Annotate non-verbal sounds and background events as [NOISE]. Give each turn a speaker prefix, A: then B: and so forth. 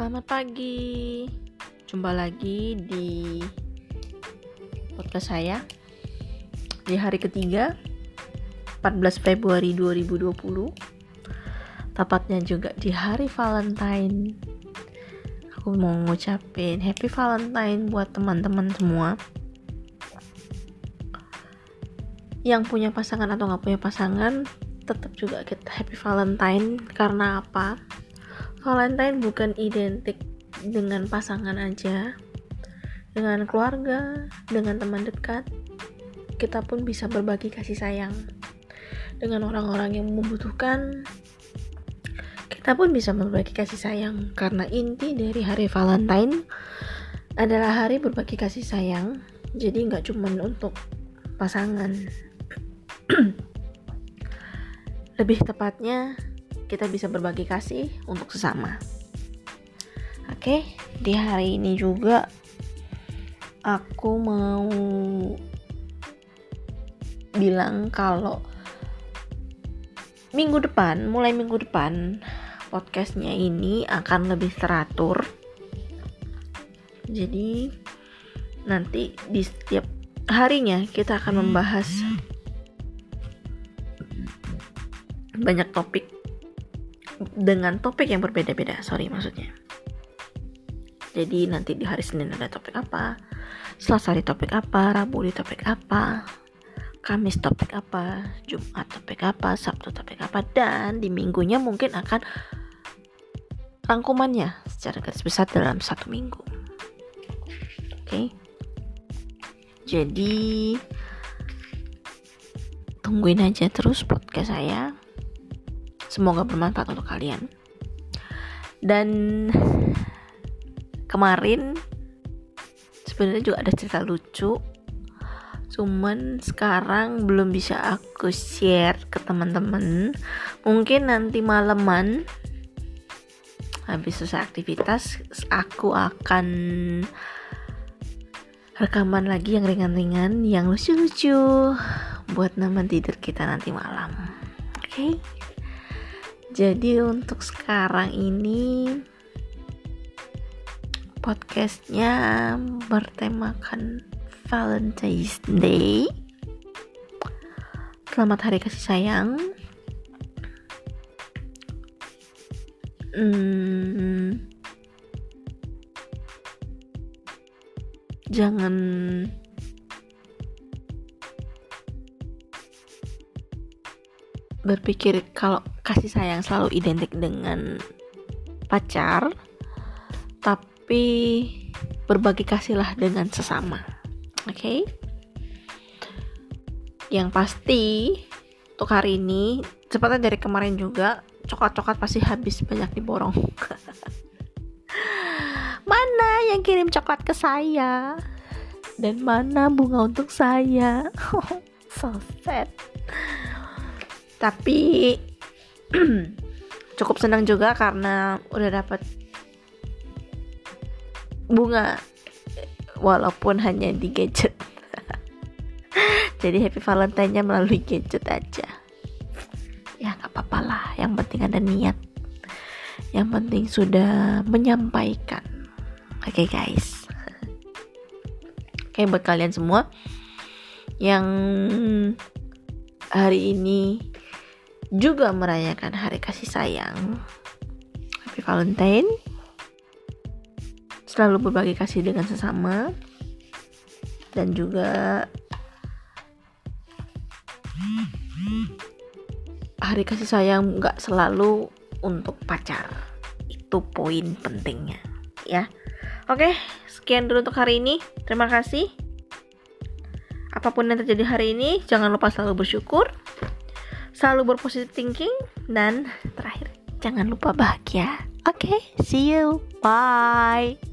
A: Selamat pagi. Jumpa lagi di podcast saya di hari ketiga 14 Februari 2020. Tepatnya juga di hari Valentine. Aku mau ngucapin Happy Valentine buat teman-teman semua. Yang punya pasangan atau nggak punya pasangan, tetap juga kita Happy Valentine karena apa? Valentine bukan identik dengan pasangan aja, dengan keluarga, dengan teman dekat. Kita pun bisa berbagi kasih sayang dengan orang-orang yang membutuhkan. Kita pun bisa berbagi kasih sayang karena inti dari hari Valentine adalah hari berbagi kasih sayang. Jadi nggak cuma untuk pasangan. [CLEARS THROAT] Lebih tepatnya kita bisa berbagi kasih untuk sesama. Oke, di hari ini juga aku mau bilang kalau minggu depan, mulai minggu depan podcastnya ini akan lebih teratur. Jadi nanti di setiap harinya kita akan membahas banyak topik dengan topik yang berbeda-beda. Sorry maksudnya. Jadi nanti di hari Senin ada topik apa? Selasa di topik apa? Rabu di topik apa? Kamis topik apa? Jumat topik apa? Sabtu topik apa? Dan di minggunya mungkin akan rangkumannya secara garis besar dalam satu minggu. Oke? Okay? jadi tungguin aja terus podcast saya Semoga bermanfaat untuk kalian. Dan kemarin sebenarnya juga ada cerita lucu. Cuman sekarang belum bisa aku share ke teman-teman. Mungkin nanti malaman habis selesai aktivitas aku akan rekaman lagi yang ringan-ringan, yang lucu-lucu buat nemen tidur kita nanti malam. Oke? Okay? Jadi untuk sekarang ini podcastnya bertemakan Valentine's Day. Selamat Hari Kasih Sayang. Hmm, jangan berpikir kalau kasih sayang selalu identik dengan pacar tapi berbagi kasihlah dengan sesama oke? Okay? yang pasti untuk hari ini seperti dari kemarin juga coklat-coklat pasti habis banyak diborong. [LAUGHS] Mana yang kirim coklat ke saya? Dan mana bunga untuk saya? [LAUGHS] So sad tapi [CLEARS THROAT] cukup senang juga karena udah dapat bunga. Walaupun hanya di gadget. [LAUGHS] Jadi happy valentine nya melalui gadget aja. Ya nggak apa-apa lah. Yang penting ada niat. Yang penting sudah menyampaikan. Oke okay, guys. Oke okay, buat kalian semua yang hari ini juga merayakan hari kasih sayang. Happy Valentine. Selalu berbagi kasih dengan sesama. Dan juga hari kasih sayang nggak selalu untuk pacar. Itu poin pentingnya, ya. Oke, sekian dulu untuk hari ini. Terima kasih. Apa pun yang terjadi hari ini, jangan lupa selalu bersyukur selalu berpositif thinking dan terakhir jangan lupa bahagia. Oke, okay, see you. Bye.